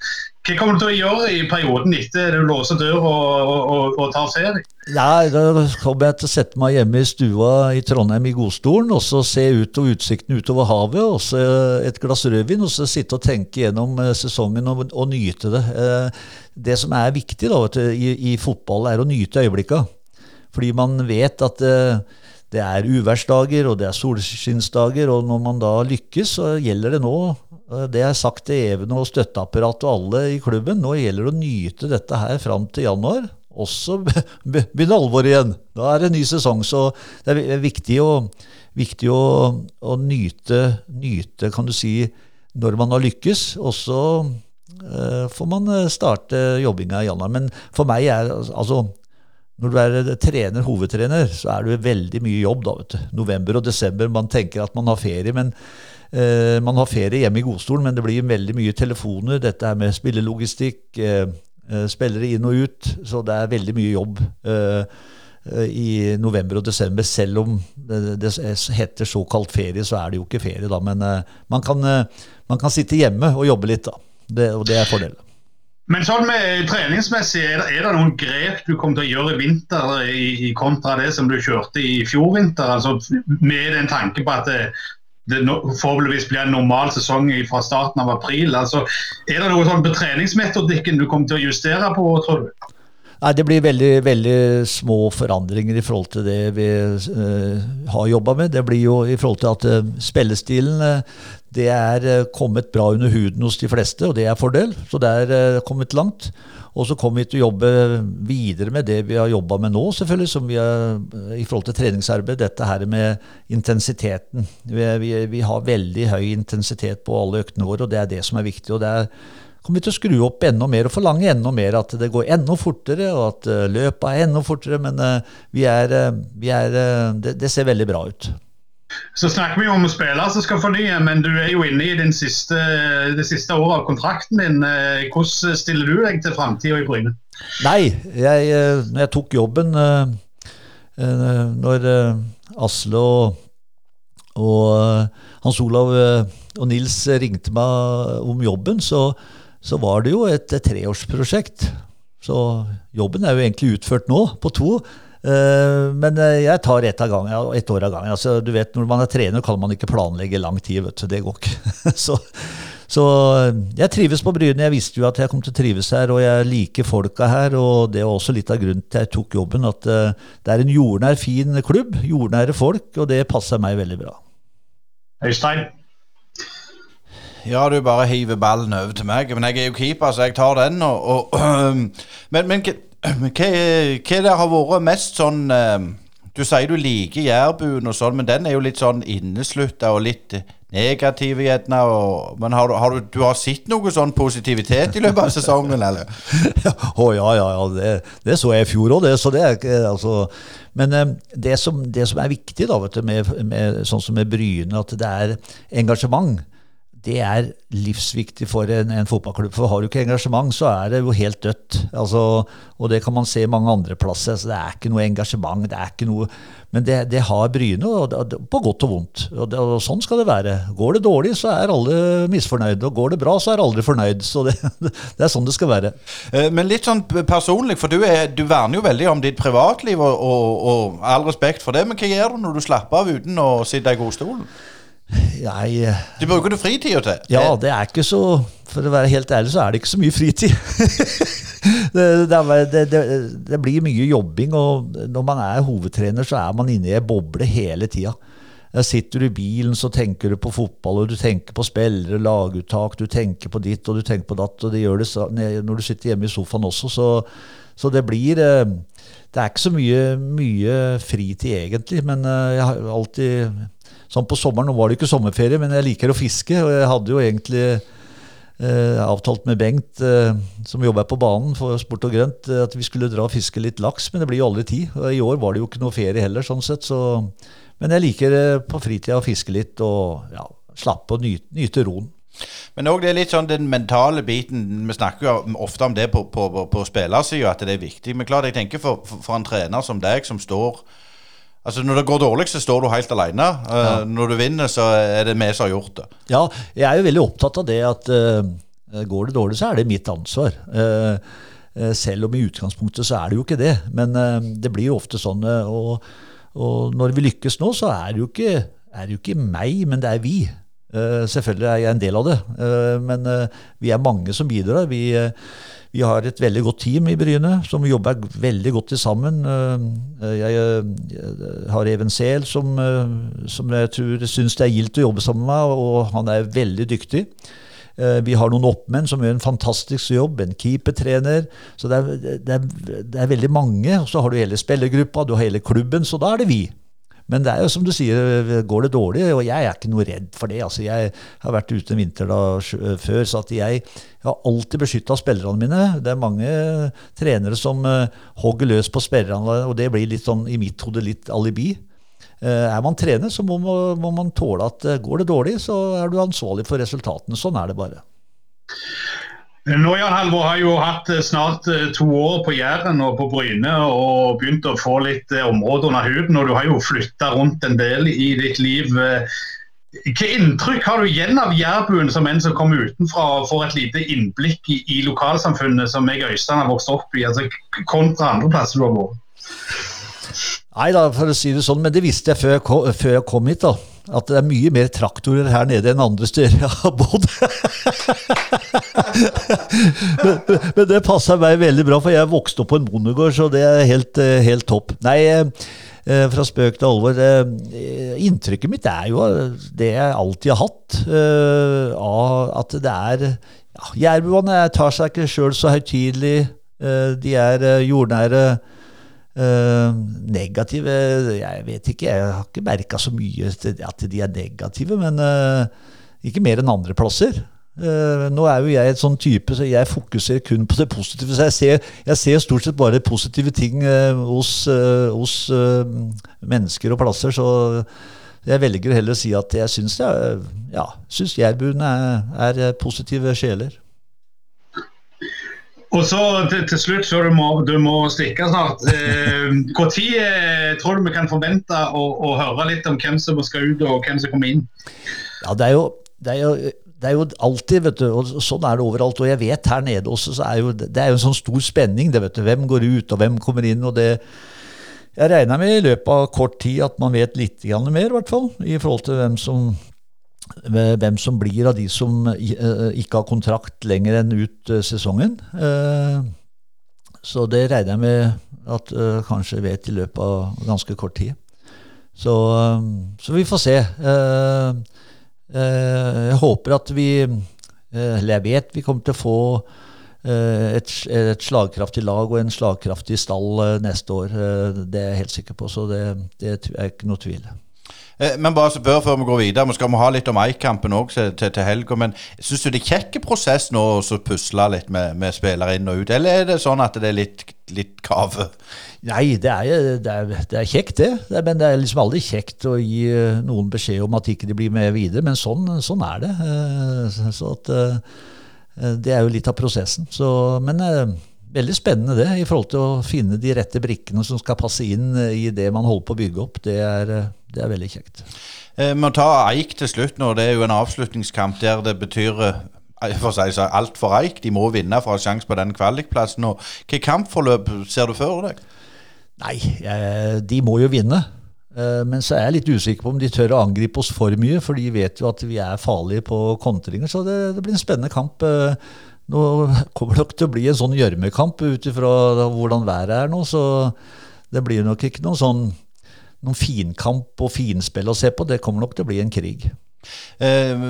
hva kommer du til å gjøre i perioden etter du låser dør og, og, og tar ferie? Ja, Da kommer jeg til å sette meg hjemme i stua i Trondheim i godstolen og så se ut og utsikten utover havet. og så Et glass rødvin og så sitte og tenke gjennom eh, sesongen og, og nyte det. Eh, det som er viktig da, du, i, i, fotball, er å nyte øyeblikka. Fordi man vet at eh, det er uværsdager og det er solskinnsdager, og når man da lykkes, så gjelder det nå Eh, det er sagt til Even og støtteapparatet og alle i klubben. Nå gjelder det å nyte dette her fram til januar. Og så begynner alvoret igjen. Da er det en ny sesong. Så det er viktig å, viktig å, å nyte, nyte, kan du si, når man har lykkes. Og så uh, får man eh, starte jobbinga i januar. Men for meg er altså når du er trener, hovedtrener, så er det veldig mye jobb. da, vet du. November og desember. Man tenker at man har ferie, men eh, man har ferie hjemme i godstolen, men det blir veldig mye telefoner. Dette er med spillelogistikk, uh, uh, spillere inn og ut. Så det er veldig mye jobb i november og desember. Selv om det, heter såkalt ferie, så er det jo ikke ferie, da. Men man kan, man, kan, sitte hjemme og jobbe litt, da. Det, og det er fordelen. Men sånn med treningsmessig, er det, er det, noen grep du kommer til å gjøre i vinter i, i kontra det som du kjørte i fjor vinter? Altså Med den tanke på at det, det forhåpentligvis blir en normal sesong fra starten av april. Altså, er det noe sånn på treningsmetodikken du kommer til å justere på, tror du? Nei, Det blir veldig, veldig små forandringer i forhold til det vi uh, har jobba med. Det blir jo i forhold til at uh, spillestilen uh, det er kommet bra under huden hos de fleste, og det er fordel. Så det er kommet langt. Og så kommer vi til å jobbe videre med det vi har jobba med nå, selvfølgelig, som vi har, i forhold til treningsarbeid. Dette her med intensiteten. Vi, vi, vi, har veldig høy intensitet på alle øktene våre, og det er det som er viktig. og det er kommer vi til å skru opp enda mer og forlange enda mer. At det går enda fortere, og at eh, løpet er enda fortere. Men uh, vi er, uh, vi er det, det, ser veldig bra ut. Så snakker vi om spillere som skal fornye, men du er jo inne i siste, det siste året av kontrakten din. Eh, hvordan stiller du deg til framtida i Bryne? Nei, jeg, eh, når jeg tok jobben eh, Når Asle og, og Hans Olav og Nils ringte meg om jobben, så, så var det jo et, treårsprosjekt. Så jobben er jo egentlig utført nå, på to. Eh, men eh, jeg tar ett av år av gangen. Altså, du vet, Når man er trener, kan man ikke planlegge lang tid. vet du, Det går ikke. så, så, eh, jeg trives på Bryne. Jeg visste jo at jeg kom til å trives her, og jeg liker folka her. og Det var også litt av grunnen til jeg tok jobben. At det er en jordnær, fin klubb. Jordnære folk, og det passer meg veldig bra. Øystein? Ja, du bare hiver ballen over til meg. Men jeg er jo keeper, så jeg tar den. Og, og, men, men hva, hva det har vært mest sånn uh, Du sier du liker jærbuen og sånn, men den er jo litt sånn inneslutta og litt negativ gjerne. Men har du, har du, du, har sett noe sånn positivitet i løpet av sesongen, eller? Å ja, ja, ja. Det, det, så jeg i fjor òg, det. Så det altså Men uh, det, som, det, som, er viktig da, du, med, med, sånn som med Bryne, at det er engasjement det er livsviktig for en, en, fotballklubb. For har du ikke engasjement, så er det jo helt dødt. Altså, og det kan man se mange andre plasser. Så det er ikke noe engasjement. det er ikke noe, Men det, det har Bryne, og det, på godt og vondt. Og, det, og, Sånn skal det være. Går det dårlig, så er alle misfornøyde. Og går det bra, så er alle fornøyd. Så det, er sånn det skal være. Eh, men litt sånn personlig, for du, er, du verner jo veldig om ditt privatliv, og, og, og all respekt for det. Men hva gjør du når du slapper av uten å sitte i godstolen? Jeg eh, Du bruker du fritida til? Ja, det er ikke så For å være helt ærlig, så er det ikke så mye fritid. det, det, det, det, blir mye jobbing, og når man er hovedtrener, så er man inne i ei boble hele tida. Sitter du i bilen, så tenker du på fotball, og du tenker på spillere, laguttak, du tenker på ditt og du tenker på datt, og det gjør det når du sitter hjemme i sofaen også, så, så det blir eh, Det er ikke så mye, mye fritid, egentlig, men eh, jeg har alltid Sånn på sommeren, Nå var det ikke sommerferie, men jeg liker å fiske. Og jeg hadde jo egentlig eh, avtalt med Bengt, eh, som jobber på banen for Sport og Grønt, eh, at vi skulle dra og fiske litt laks. Men det blir jo aldri tid. Og i år var det jo ikke noe ferie heller, sånn sett. Så, men jeg liker eh, på fritida å fiske litt og ja, slappe og nyte, nyte roen. Men òg litt sånn den mentale biten. Vi snakker jo ofte om det på, på, på, spillersida, at det er viktig. Men klart, jeg tenker for, for, en trener som deg, som står Altså Når det går dårlig, så står du helt alene. Uh, ja. Når du vinner, så er det vi som har gjort det. Ja, jeg er jo veldig opptatt av det at uh, går det dårlig, så er det mitt ansvar. Uh, selv om i utgangspunktet så er det jo ikke det. Men det blir jo ofte sånn. Og, og, når vi lykkes nå, så er det jo ikke, er det jo ikke meg, men det er vi. Uh, selvfølgelig er jeg en del av det, uh, men uh, vi er mange som bidrar. Vi, vi, har et veldig godt team i Bryne som jobber veldig godt sammen. Jeg, jeg har Even Sehl som, som, jeg tror syns det er gildt å jobbe sammen med, og han er veldig dyktig. Vi har noen oppmenn som gjør en fantastisk jobb, en keepertrener. Så det er, det, er, det er veldig mange. Så har du hele spillergruppa, du har hele klubben, så da er det vi. Men det er jo som du sier, går det dårlig, og jeg er ikke noe redd for det. Altså, jeg har vært ute en vinter da, før, så at jeg, jeg har alltid beskytta spillerne mine. Det er mange trenere som uh, hogger løs på spillerne, og det blir litt sånn i mitt hode litt alibi. Uh, er man trener, så må må man tåle at uh, går det dårlig, så er du ansvarlig for resultatene. Sånn er det bare. Nå Jan Halvor har jo hatt eh, snart eh, to år på Jæren og på Bryne og begynt å få litt områder område under huden. og Du har jo flytta rundt en del i ditt liv. Hvilke inntrykk har du igjen av jærbuen som en som kommer utenfra og får et lite innblikk i, i lokalsamfunnet som jeg og Øystein har vokst opp i, altså kontra andre plasser du har vært? Nei da, for å si det sånn, men det visste jeg før jeg kom, før jeg kom hit. da at det er mye mer traktorer her nede enn andre steder jeg har bodd. men, men, det passer meg veldig bra, for jeg vokste opp på en bondegård, så det er helt, eh, helt topp. Nei, eh, fra spøk til alvor. Eh, inntrykket mitt er jo det jeg alltid har hatt, at det er ja, Jærbuene tar seg ikke sjøl så høytidelig. De er jordnære. Uh, negative Jeg vet ikke, jeg har ikke merka så mye at de er negative, men uh, ikke mer enn andre plasser. Uh, nå er jo jeg et sånn type, så jeg fokuserer kun på det positive. Så jeg ser, jeg ser stort sett bare positive ting hos, hos mennesker og plasser. Så jeg velger heller å si at jeg syns, ja, jærbuene er, er positive sjeler. Og så til, til slutt, før du må, du må stikke snart. Når eh, eh, tror du vi kan forvente å, å, høre litt om hvem som skal ut, og hvem som kommer inn? Ja, det er jo, det er jo det er jo alltid, vet du, og sånn er det overalt. Og jeg vet her nede også, så er jo, det er jo en sånn stor spenning. det vet du, Hvem går ut, og hvem kommer inn. og det, Jeg regner med i løpet av kort tid at man vet litt mer, i hvert fall, i forhold til hvem som hvem som blir av de som eh, ikke har kontrakt lenger enn ut eh, sesongen. Eh, så det regner jeg med at kanskje vet i løpet av ganske kort tid. Så, så vi får se. Jeg håper at vi Eller jeg vet vi kommer til å få et, et, slagkraftig lag og en slagkraftig stall neste år. Det er jeg helt sikker på, så det, det er ikke noe tvil. Eh, men bare spør før, vi går videre, vi skal ha litt om Eikampen òg til, til, til helga. Men syns du det er kjekk prosess nå å pusle litt med, med spillere inn og ut, eller er det sånn at det er litt, litt kave? Nei, det er, det, er, det er, kjekt, det. men det er liksom aldri kjekt å gi eh, noen beskjed om at ikke de blir med videre. Men sånn, sånn er det. Eh, så at, det er jo litt av prosessen. Så, men veldig spennende det, i forhold til å finne de rette brikkene som skal passe inn i det man holder på å bygge opp. Det er, det er veldig kjekt. Eh, vi må ta Eik til slutt nå. Det er jo en avslutningskamp der det betyr eh, for å si så, alt for Eik. De må vinne for å ha sjanse på den kvalikplassen. Hvilket kampforløp ser du for deg? Nei, de må jo vinne. Eh, men så er jeg litt usikker på om de tør å angripe oss for mye, for de vet jo at vi er farlige på kontringer. Så det, det blir en spennende kamp. Nå kommer det nok til å bli en sånn gjørmekamp ut ifra hvordan været er nå, så det blir nok ikke noen sånn noen finkamp og finspill å se på. Det kommer nok til å bli en krig. Eh,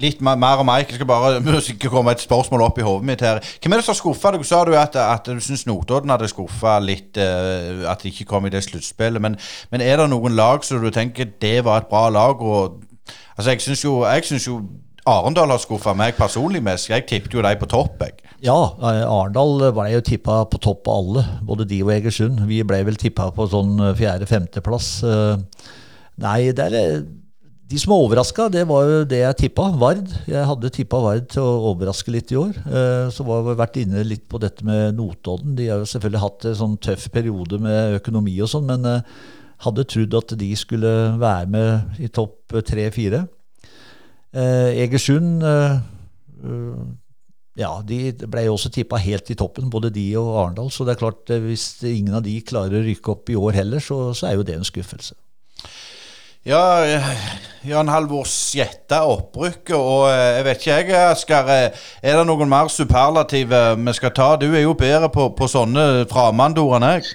litt mer om mer. Jeg skal bare ikke komme et spørsmål opp i hodet mitt her. Hvem er det som skuffa deg? Sa du at, at du syns Notodden hadde skuffa litt, uh, at de ikke kom i det sluttspillet. Men, men, er det noen lag som du tenker det var et bra lag? Og, altså, jeg syns jo, jo Arendal har skuffa meg personlig mest. Jeg tippet jo de på topp. jeg. Ja, eh, Arendal ble jo tippa på topp av alle. Både de og Egersund. Vi ble vel tippa på sånn eh, fjerde-femteplass. Eh, nei, det er de som er overraska, det var jo det jeg tippa. Vard. Jeg hadde tippa Vard til å overraske litt i år. Så var vi vært inne litt på dette med Notodden. De har jo selvfølgelig hatt en sånn tøff periode med økonomi og sånn, men hadde trodd at de skulle være med i topp tre-fire. Egersund ja, de ble jo også tippa helt i toppen, både de og Arendal. Så det er klart, hvis ingen av de klarer å rykke opp i år heller, så, så er jo det en skuffelse. Ja, Jan Halvor gjetta opprykket, og eh, jeg vet ikke jeg, Asker. Eh, er det noen mer superlative vi skal ta? Du er jo bedre på, på sånne framandorer enn jeg.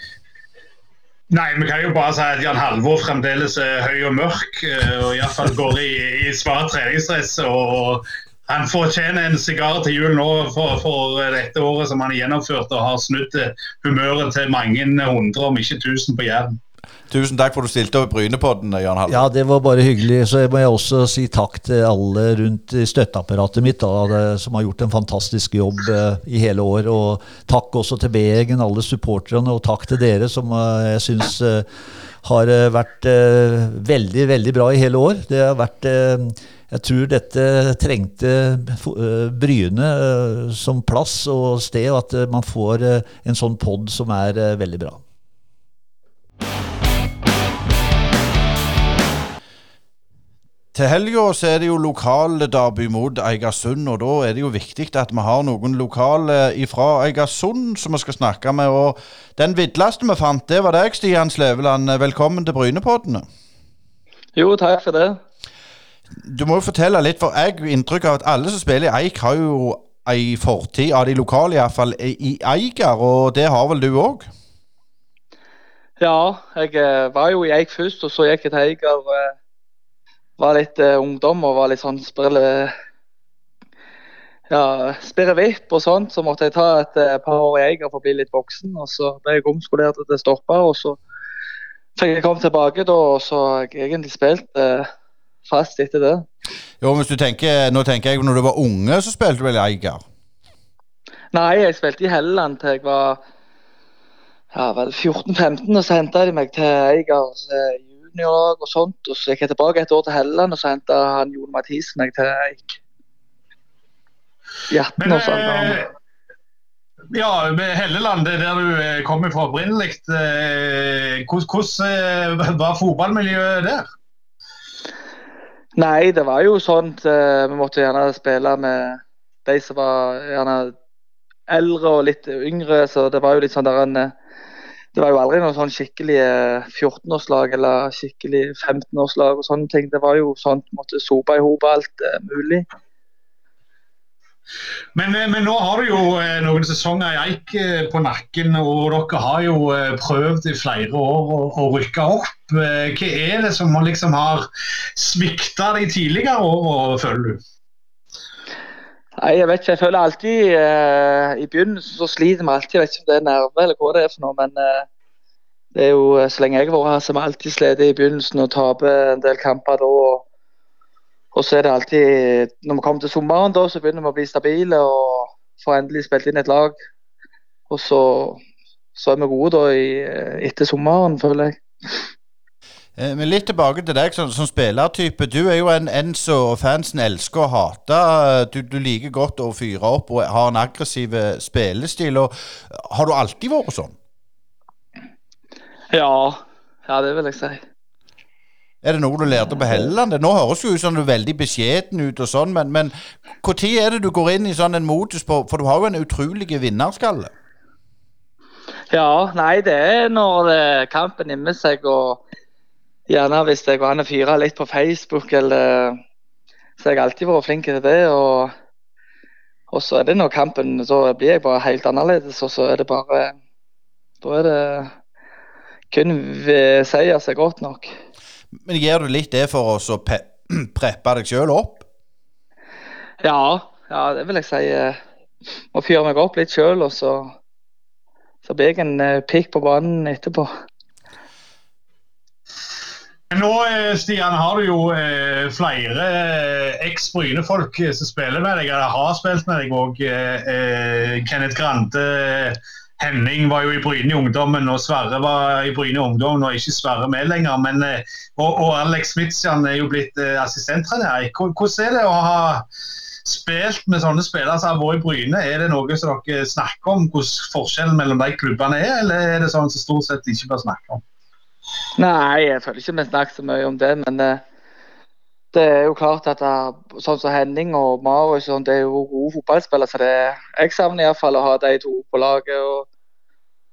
Nei, vi kan jo bare si at Jan Halvor fremdeles er høy og mørk, eh, og iallfall går i, i svart treningsdress. og han fortjener en sigar til jul nå for, for, dette året som han har gjennomført, og har snudd humøret til mange hundre, om ikke tusen, på Jæren. Tusen takk for at du stilte opp i Brynepodden, Jan. Ja, det var bare hyggelig. Så må jeg også si takk til alle rundt støtteapparatet mitt, da, som har gjort en fantastisk jobb eh, i hele år. Og takk også til B-gjengen, alle supporterne, og takk til dere, som eh, jeg syns eh, har vært veldig, veldig bra i hele år. Det har vært jeg tror dette trengte Bryne som plass og sted, og at man får en sånn pod som er veldig bra. Til helga er det jo lokalderby mot Eigersund, og da er det jo viktig at vi har noen lokale fra Eigersund som vi skal snakke med. og Den vidleste vi fant, det var deg, Stian Sleveland. Velkommen til Brynepodden. Jo, takk for det. Du må jo fortelle litt, for jeg har inntrykk av at alle som spiller i Eik, har jo ei fortid, av de lokale iallfall, i Eiger, og det har vel du òg? Ja, jeg eh, var jo i Eik først, og så gikk jeg til Eiker eh, var litt uh, ungdom og var litt sånn spille ja, spille vipp og sånt, så måtte jeg ta et uh, par år i Eiger for å bli litt voksen. og Så ble jeg omskolert til stopper, og så fikk jeg komme tilbake da, og så har jeg egentlig spilt uh, fast etter det. Jo, hvis du tenker, Nå tenker jeg når du var unge, så spilte du vel i Eiger? Nei, jeg spilte i Helleland til jeg var ja, 14-15, og så henta de meg til Eiger juniorlag og sånt. Og så gikk jeg tilbake et år til Helleland, og så henta han Jon Mathisen jeg til Eik. I 18 år eh, Ja, med Helleland, det er der du eh, kommer fra opprinnelig. Eh, hvordan var fotballmiljøet der? Nei, det var jo sånn Vi måtte gjerne spille med de som var gjerne eldre og litt yngre, så det var jo litt sånn der en det var jo aldri noe sånn skikkelig 14-årslag eller skikkelig 15-årslag og sånne ting. Det var jo sånn måtte sope i hop alt eh, mulig. Men, eh, men, nå har du jo eh, noen sesonger i Eik eh, på nakken, og dere har jo prøvd i flere år å, å rykke opp. Hva er det som liksom har svikta de tidligere årene, føler du? Nei, jeg vet ikke. Jeg føler alltid uh, I begynnelsen så sliter vi alltid. Jeg vet ikke om det er nerve eller hva det er for noe. Men uh, det er jo eh, så lenge jeg har vært her, så har vi alltid slitt i begynnelsen og taper en del kamper da. Og, og, så er det alltid Når vi kommer til sommeren, da, så begynner vi å bli stabile og får endelig spilt inn et lag. Og så, så er vi gode da i, etter sommeren, føler jeg. Eh, men litt tilbake til deg som, som spillertype. Du er jo en, en som fansen elsker å hate. Du, du, liker godt å fyre opp og har en aggressiv eh, spillestil. Og har du alltid vært sånn? Ja. Ja, det vil jeg si. Er det noe du lærte på Helleland? Nå høres jo ut som du er veldig beskjeden ut, og sånn, men, men når er det du går inn i sånn en modus på For du har jo en utrolig vinnerskalle. Ja, nei, det er når det kampen nimmer seg og gjerne hvis jeg går an å fyre litt på Facebook, eller Så har jeg alltid vært flink til det. Og, og så er det når kampen Så blir jeg bare helt annerledes, og så er det bare Da er det kun seier som er godt nok. Men gjør du litt det for å preppe deg sjøl opp? Ja, ja, det vil jeg si. Må fyre meg opp litt sjøl, og så, så blir jeg en eh, pikk på banen etterpå. Nå eh, Stian, har du jo eh, flere eh, eks-Bryne-folk som spiller med deg, eller har spilt med deg òg. Kenneth Grande, Henning var jo i Bryne i ungdommen, og Sverre var i Bryne i ungdommen. og ikke Sverre med lenger. Men, og, og Alex Smitsjan er jo blitt assistenttrener. Hvordan er det å ha spilt med sånne spillere som har vært i Bryne? Er det noe som dere snakker om, hvordan forskjellen mellom de klubbene er, eller er det sånn som stort sett ikke bør snakke om? Nei, jeg føler ikke vi snakker så mye om det. Men uh, det er jo klart at sånn som Henning og Marius sånn, det er jo gode fotballspillere. Så det, jeg savner iallfall å ha de to på laget. Og,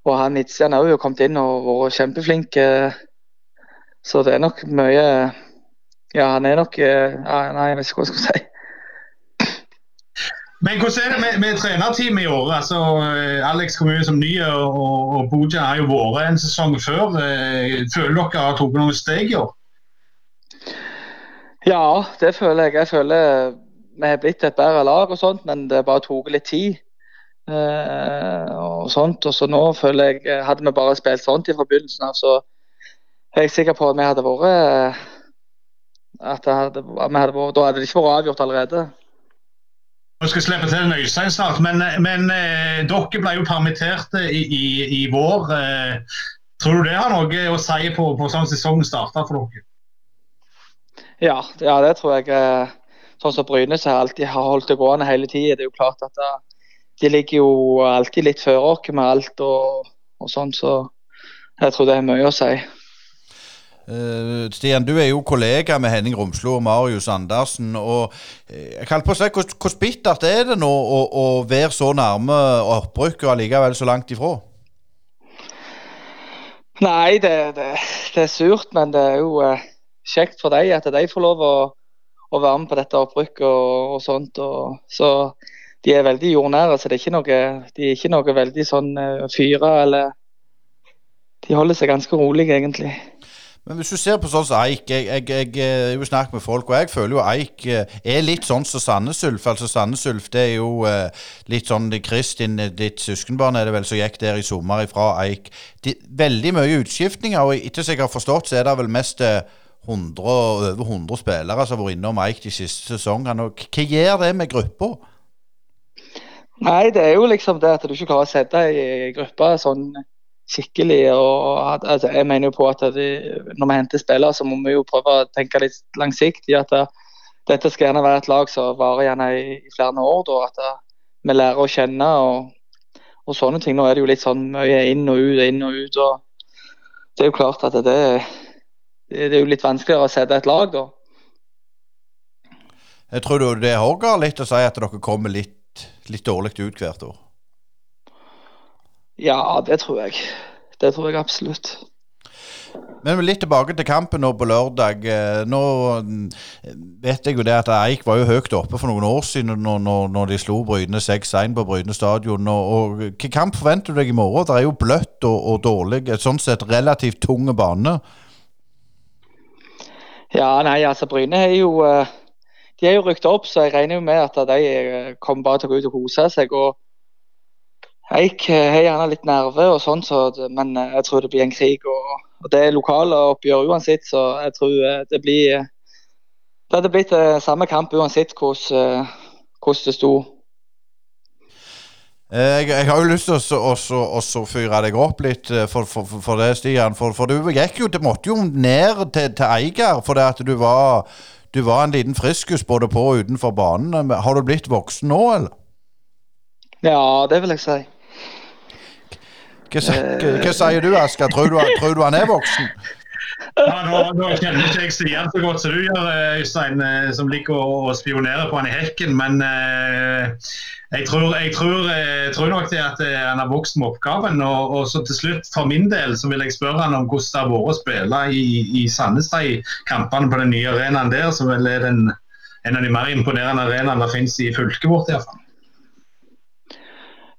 og han Nitzian har jo kommet inn og vært kjempeflink. Uh, så det er nok mye Ja, han er nok Nei, jeg vet ikke hva jeg skal si. Men hvordan er det med, med trenerteamet i år? Altså, eh, Alex kom jo som ny, og, og Boja har jo vært en sesong før. Eh, føler dere har tatt noen steg i år? Ja, det føler jeg. Jeg føler vi har blitt et bedre lag, og sånt, men det bare tok litt tid. Eh, og sånt, og så nå føler jeg Hadde vi bare spilt sånt fra begynnelsen av, så er jeg sikker på at vi hadde vært at hadde, vi hadde vært, Da hadde det ikke vært avgjort allerede. Vi skal slippe til Øystein snart, men, men eh, dere ble jo permittert i, i, i, vår. Eh, tror du det har noe å si på, på sånn sesongen starta for dere? Ja, ja, det tror jeg. Eh, sånn som Bryne som alltid har holdt det gående hele tida. Det er jo klart at eh, de ligger jo alltid litt før oss med alt og, og sånn, så jeg tror det er mye å si. Uh, Stian, du er jo kollega med Henning Romslo og Marius Andersen. og uh, jeg kan på å si, Hvor bittert er det nå å, å være så nærme opprykk og allikevel så langt ifra? Nei, det, det, det, er surt, men det er jo eh, kjekt for dem at de får lov å, å være med på dette opprykket og, og sånt. Og, så de er veldig jordnære, så det er ikke noe, de er ikke noe veldig sånn uh, fyra eller De holder seg ganske rolig, egentlig. Men hvis du ser på sånn som Eik Jeg, jeg, jeg, jo snakket med folk, og jeg føler jo Eik eh, er litt sånn som Sandnes Ulf. Altså Sandnes Ulf det er jo uh, litt sånn Kristin, ditt søskenbarn er det vel, som gikk der i sommer ifra Eik. De, veldig mye utskiftninger, og etter som jeg har forstått, så er det vel mest 100, eh, over 100 spillere som har vært innom Eik de siste sesongene. Hva gjør det med gruppa? Nei, det er jo liksom det at du ikke klarer å sette ei gruppe sånn skikkelig. og altså, Jeg mener jo på at vi, når vi henter spillere, så må vi jo prøve å tenke litt langsiktig. at det, dette skal gjerne være et lag som varer gjerne i, i flere år. Da, at det, vi lærer å kjenne og, og, sånne ting. Nå er det jo litt sånn mye inn og ut, inn og ut. og Det er jo klart at det, det er jo litt vanskeligere å sette et lag, da. Jeg tror du det har litt å si at dere kommer litt, litt dårlig ut hvert år? Ja, det tror jeg. Det tror jeg absolutt. Men litt tilbake til kampen nå på lørdag. Eh, nå mm, vet jeg jo det at Eik var jo høyt oppe for noen år siden når, når, når de slo Bryne 6-1 på Bryne stadion. Og, Hvilken kamp forventer du deg i morgen? Det er jo bløtt og, og dårlig. Sånn sett relativt tung bane. Ja, nei, altså Bryne er jo eh, De er jo rykket opp, så jeg regner jo med at de eh, kommer bare til å gå ut og kose seg. og Eik har gjerne litt nerve, og sånn, så, men eh, jeg tror det blir en krig. Og, og Det er lokale oppgjør uansett, så jeg tror eh, det blir Det hadde blitt eh, samme kamp uansett hvordan, hvordan det sto. Jeg, jeg, har jo lyst til å fyre deg opp litt for, for, for det, Stian. For, for, du gikk jo, du måtte jo ned til, til Eiger for det at du var, du var en liten friskus både på og utenfor banen. Har du blitt voksen nå, eller? Ja, det vil jeg si. Hva, sier du, Asker? Tror tror du han er voksen? Nå, nå, kjenner ikke jeg Stian så godt som du gjør, Øystein, eh, som liker å, spionere på han i hekken. Men eh, jeg, tror, jeg, tror, jeg, eh, tror, nok det at eh, han har vokst med oppgaven. Og, og, så til slutt, for min del, så vil jeg spørre han om hvordan det har vært å spille i, i Sandnes de kampene på den nye arenaen der, som vel er den, en av de mer imponerende arenaene som finnes i fylket vårt. i hvert fall.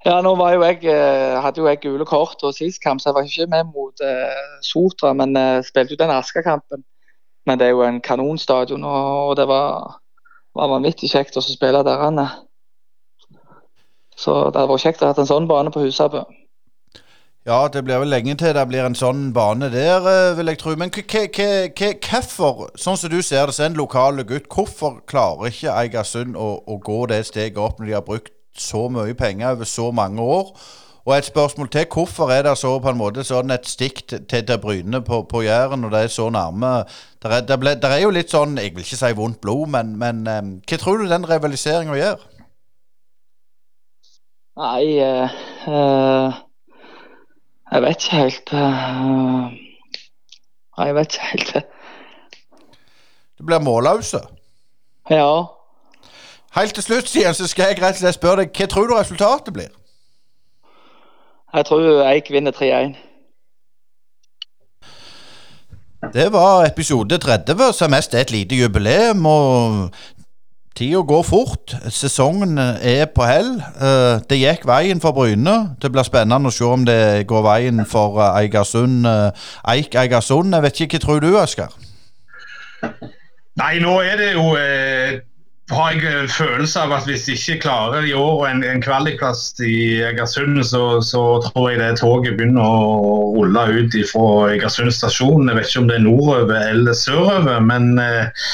Ja, nå jo jeg, eh, hadde jo jeg gule kort og sist kamp, så jeg var ikke med mot uh, Sotra. Men uh, spilte jo den Asker-kampen. Men det er jo en kanonstadion, og det var, var vanvittig kjekt å spille der. Anne. Så det hadde vært kjekt å ha en sånn bane på Husabø. Ja, det blir vel lenge til det blir en sånn bane der, vil jeg tro. Men hvorfor, sånn som du ser det, så er en lokal gutt, hvorfor klarer ikke Eigersund å, å gå det steget opp når de har brukt så mye penger over så mange år. Og et spørsmål til. Hvorfor er det så på en måte sånn et stikk til, til Bryne på, på Jæren når det er så nærme? Der er, ble, er, jo litt sånn, jeg vil ikke si vondt blod, men, men um, hva tror du den rivaliseringa gjør? Nei, uh, uh, jeg vet ikke helt. Uh, jeg vet ikke helt. Det blir målløse? Ja. Helt til slutt, Sian, så skal jeg rett og slett spørre deg, hva tror du resultatet blir? Jeg tror Eik vinner 3-1. Det var episode 30, som mest er et lite jubileum. og Tida går fort. Sesongen er på hell. Eh, det gikk veien for Bryne. Det blir spennende å se om det går veien for eh, Eigersund. Eh, Eik Eigersund. Jeg vet ikke, Hva tror du, Asker? Nei, nå er det jo eh, har jeg en følelse av at hvis de ikke klarer i år en, en kvalikplass i Egersund, så, så, tror jeg det toget begynner å rulle ut fra Egersund stasjon. Jeg vet ikke om det er nordover eller sørover, men eh,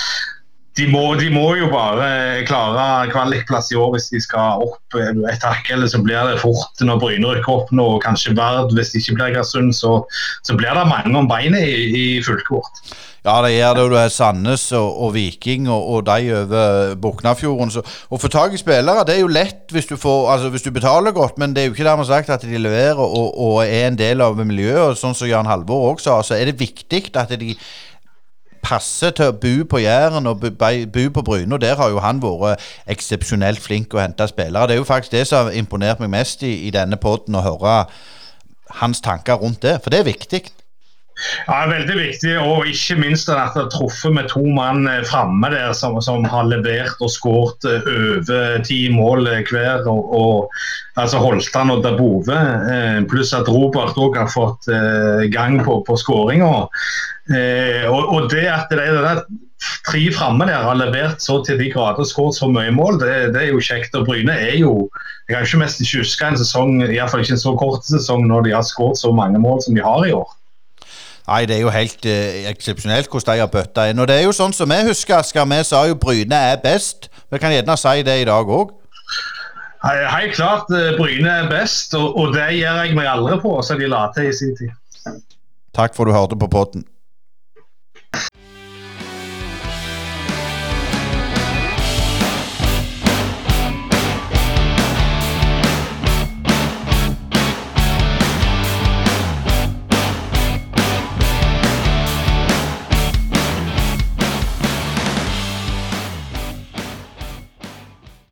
de må, de må, jo bare klare kvalikplass i år hvis de skal opp et hakk. Eller så blir det fort når Bryne rykker opp nå, og kanskje Verd hvis det ikke blir Egersund. Så, så blir det mange om beinet i, i fullkort. Ja, det gjør det. Du har Sandnes og, og Viking og, og de over Boknafjorden. Å få tak i spillere det er jo lett hvis du, får, altså hvis du betaler godt, men det er jo ikke dermed sagt at de leverer og, og er en del av miljøet. Sånn som Jan Halvor også sa, så er det viktig at de passer til å bo på Jæren og bo på Bryne. og Der har jo han vært eksepsjonelt flink å hente spillere. Det er jo faktisk det som har imponert meg mest i, i denne poden, å høre hans tanker rundt det. For det er viktig. Ja, Veldig viktig, og ikke minst at det har truffet med to mann eh, framme der som, som, har levert og skåret eh, over ti mål eh, hver. Og, og, altså Holtan og Dabove, pluss at Robert òg har fått gang på, på skåringa. Og, og, det at det det tre framme der har levert så til de grader skåret så mye mål, det, det, er jo kjekt. Og Bryne er jo Jeg kan ikke mest huske en sesong, iallfall ikke en så kort sesong, når de har skåret så mange mål som de har i år. Nei, det er jo helt uh, eksepsjonelt hvordan de har bøtta inn. Og det er jo sånn som vi husker, Asker. Vi sa jo Bryne er best. Vi kan gjerne si det i dag òg. Helt klart uh, Bryne er best, og, og det gir jeg meg aldri på, som de la til i sin tid. Takk for du hørte på potten.